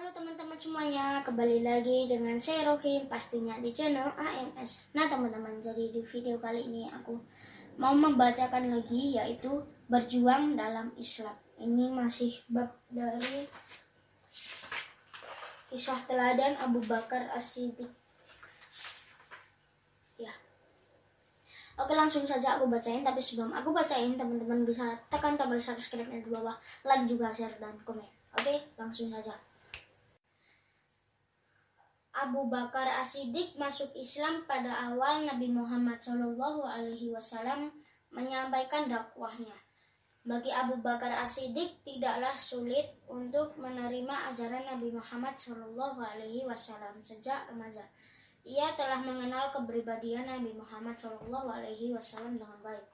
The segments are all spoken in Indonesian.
Halo teman-teman semuanya, kembali lagi dengan saya Rohim pastinya di channel AMS. Nah teman-teman, jadi di video kali ini aku mau membacakan lagi yaitu berjuang dalam Islam. Ini masih bab dari kisah teladan Abu Bakar As-Siddiq. Ya. Oke langsung saja aku bacain tapi sebelum aku bacain teman-teman bisa tekan tombol subscribe di bawah, like juga share dan komen. Oke, langsung saja. Abu Bakar As-Siddiq masuk Islam pada awal Nabi Muhammad Shallallahu Alaihi Wasallam menyampaikan dakwahnya. Bagi Abu Bakar As-Siddiq tidaklah sulit untuk menerima ajaran Nabi Muhammad Shallallahu Alaihi Wasallam sejak remaja. Ia telah mengenal kepribadian Nabi Muhammad Shallallahu Alaihi Wasallam dengan baik.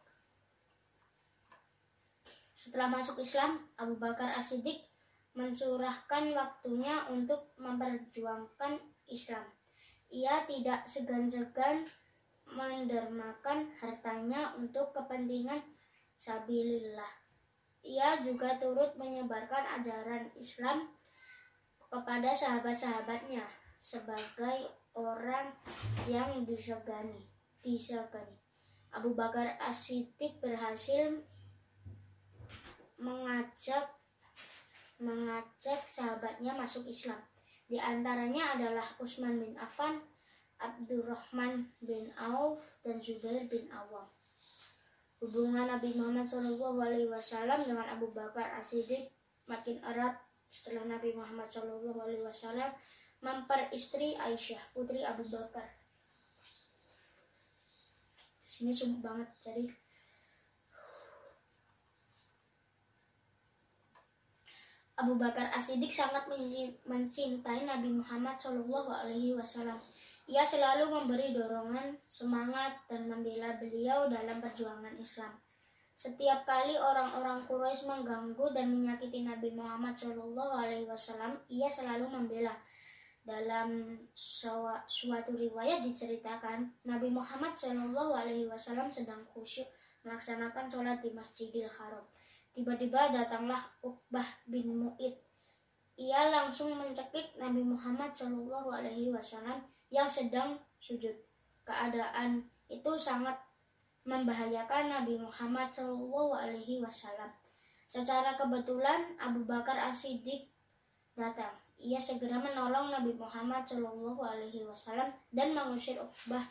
Setelah masuk Islam, Abu Bakar As-Siddiq mencurahkan waktunya untuk memperjuangkan Islam. Ia tidak segan-segan mendermakan hartanya untuk kepentingan sabilillah. Ia juga turut menyebarkan ajaran Islam kepada sahabat-sahabatnya sebagai orang yang disegani. disegani. Abu Bakar As-Siddiq berhasil mengajak mengajak sahabatnya masuk Islam. Di antaranya adalah Utsman bin Affan, Abdurrahman bin Auf, dan Zubair bin Awam. Hubungan Nabi Muhammad SAW dengan Abu Bakar As-Siddiq makin erat setelah Nabi Muhammad SAW memperistri Aisyah, putri Abu Bakar. Sini sungguh banget, jadi Abu Bakar As-Siddiq sangat mencintai Nabi Muhammad Shallallahu Alaihi Wasallam. Ia selalu memberi dorongan, semangat, dan membela beliau dalam perjuangan Islam. Setiap kali orang-orang Quraisy mengganggu dan menyakiti Nabi Muhammad Shallallahu Alaihi Wasallam, ia selalu membela. Dalam suatu riwayat diceritakan, Nabi Muhammad Shallallahu Alaihi Wasallam sedang khusyuk melaksanakan sholat di Masjidil Haram. Tiba-tiba datanglah Uqbah bin Mu'id. Ia langsung mencekik Nabi Muhammad Shallallahu Alaihi Wasallam yang sedang sujud. Keadaan itu sangat membahayakan Nabi Muhammad Shallallahu Alaihi Wasallam. Secara kebetulan Abu Bakar As-Siddiq datang. Ia segera menolong Nabi Muhammad Shallallahu Alaihi Wasallam dan mengusir Uqbah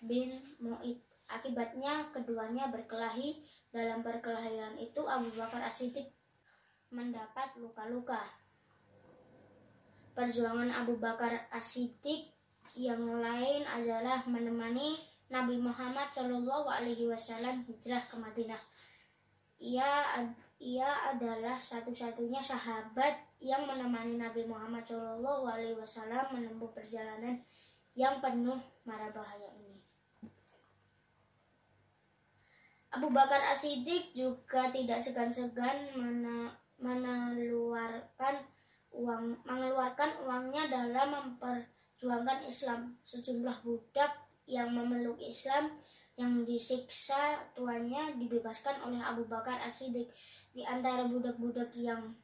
bin Mu'id. Akibatnya keduanya berkelahi. Dalam perkelahian itu Abu Bakar As-Siddiq mendapat luka-luka. Perjuangan Abu Bakar As-Siddiq yang lain adalah menemani Nabi Muhammad Shallallahu Alaihi Wasallam hijrah ke Madinah. Ia ia adalah satu-satunya sahabat yang menemani Nabi Muhammad Shallallahu Alaihi Wasallam menempuh perjalanan yang penuh mara bahaya ini. Abu Bakar As-Siddiq juga tidak segan-segan mengeluarkan uang mengeluarkan uangnya dalam memperjuangkan Islam. Sejumlah budak yang memeluk Islam yang disiksa tuannya dibebaskan oleh Abu Bakar As-Siddiq. Di antara budak-budak yang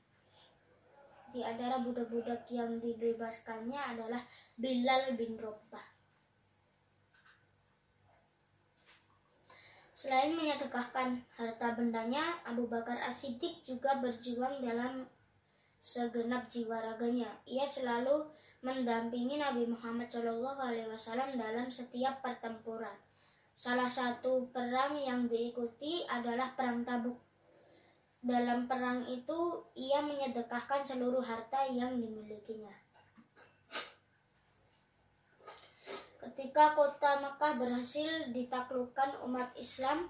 di antara budak-budak yang dibebaskannya adalah Bilal bin Rabah. Selain menyedekahkan harta bendanya, Abu Bakar As-Siddiq juga berjuang dalam segenap jiwa raganya. Ia selalu mendampingi Nabi Muhammad SAW dalam setiap pertempuran. Salah satu perang yang diikuti adalah Perang Tabuk. Dalam perang itu, ia menyedekahkan seluruh harta yang dimilikinya. Ketika kota Mekah berhasil ditaklukkan umat Islam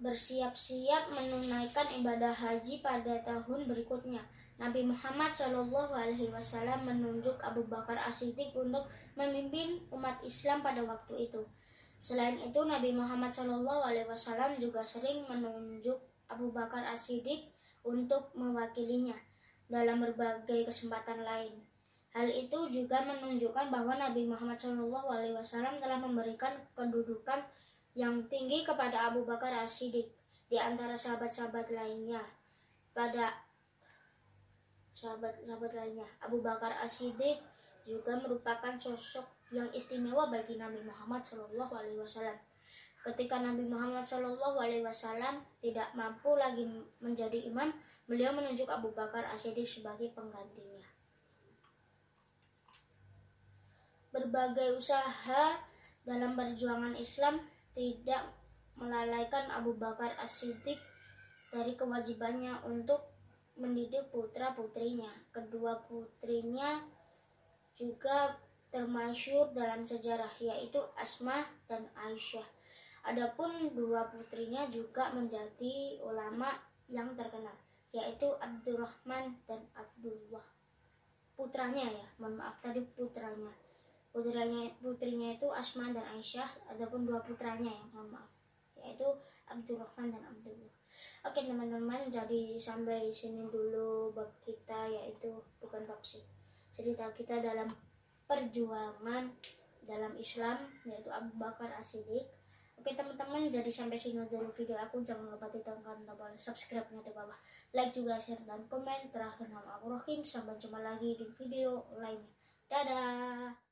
bersiap-siap menunaikan ibadah haji pada tahun berikutnya. Nabi Muhammad Shallallahu Alaihi Wasallam menunjuk Abu Bakar As-Siddiq untuk memimpin umat Islam pada waktu itu. Selain itu, Nabi Muhammad Shallallahu Alaihi Wasallam juga sering menunjuk Abu Bakar As-Siddiq untuk mewakilinya dalam berbagai kesempatan lain. Hal itu juga menunjukkan bahwa Nabi Muhammad SAW telah memberikan kedudukan yang tinggi kepada Abu Bakar As-Siddiq di antara sahabat-sahabat lainnya. Pada sahabat-sahabat lainnya. Abu Bakar As-Siddiq juga merupakan sosok yang istimewa bagi Nabi Muhammad Wasallam. Ketika Nabi Muhammad Wasallam tidak mampu lagi menjadi imam, beliau menunjuk Abu Bakar As-Siddiq sebagai penggantinya. Berbagai usaha dalam perjuangan Islam tidak melalaikan Abu Bakar As-Siddiq dari kewajibannya untuk mendidik putra-putrinya. Kedua putrinya juga termasyur dalam sejarah yaitu Asma dan Aisyah. Adapun dua putrinya juga menjadi ulama yang terkenal yaitu Abdurrahman dan Abdullah. Putranya ya, mohon maaf tadi putranya. Putranya putrinya itu Asma dan Aisyah, adapun dua putranya ya, mohon maaf yaitu Abdurrahman dan Abdullah. Oke teman-teman, jadi sampai sini dulu bab kita yaitu bukan bab sih. Cerita kita dalam perjuangan dalam Islam yaitu Abu Bakar As-Siddiq. Oke teman-teman, jadi sampai sini dulu video aku. Jangan lupa ditekan tombol subscribe-nya di bawah. Like juga, share, dan komen. Terakhir nama aku Rohim. Sampai jumpa lagi di video lainnya. Dadah!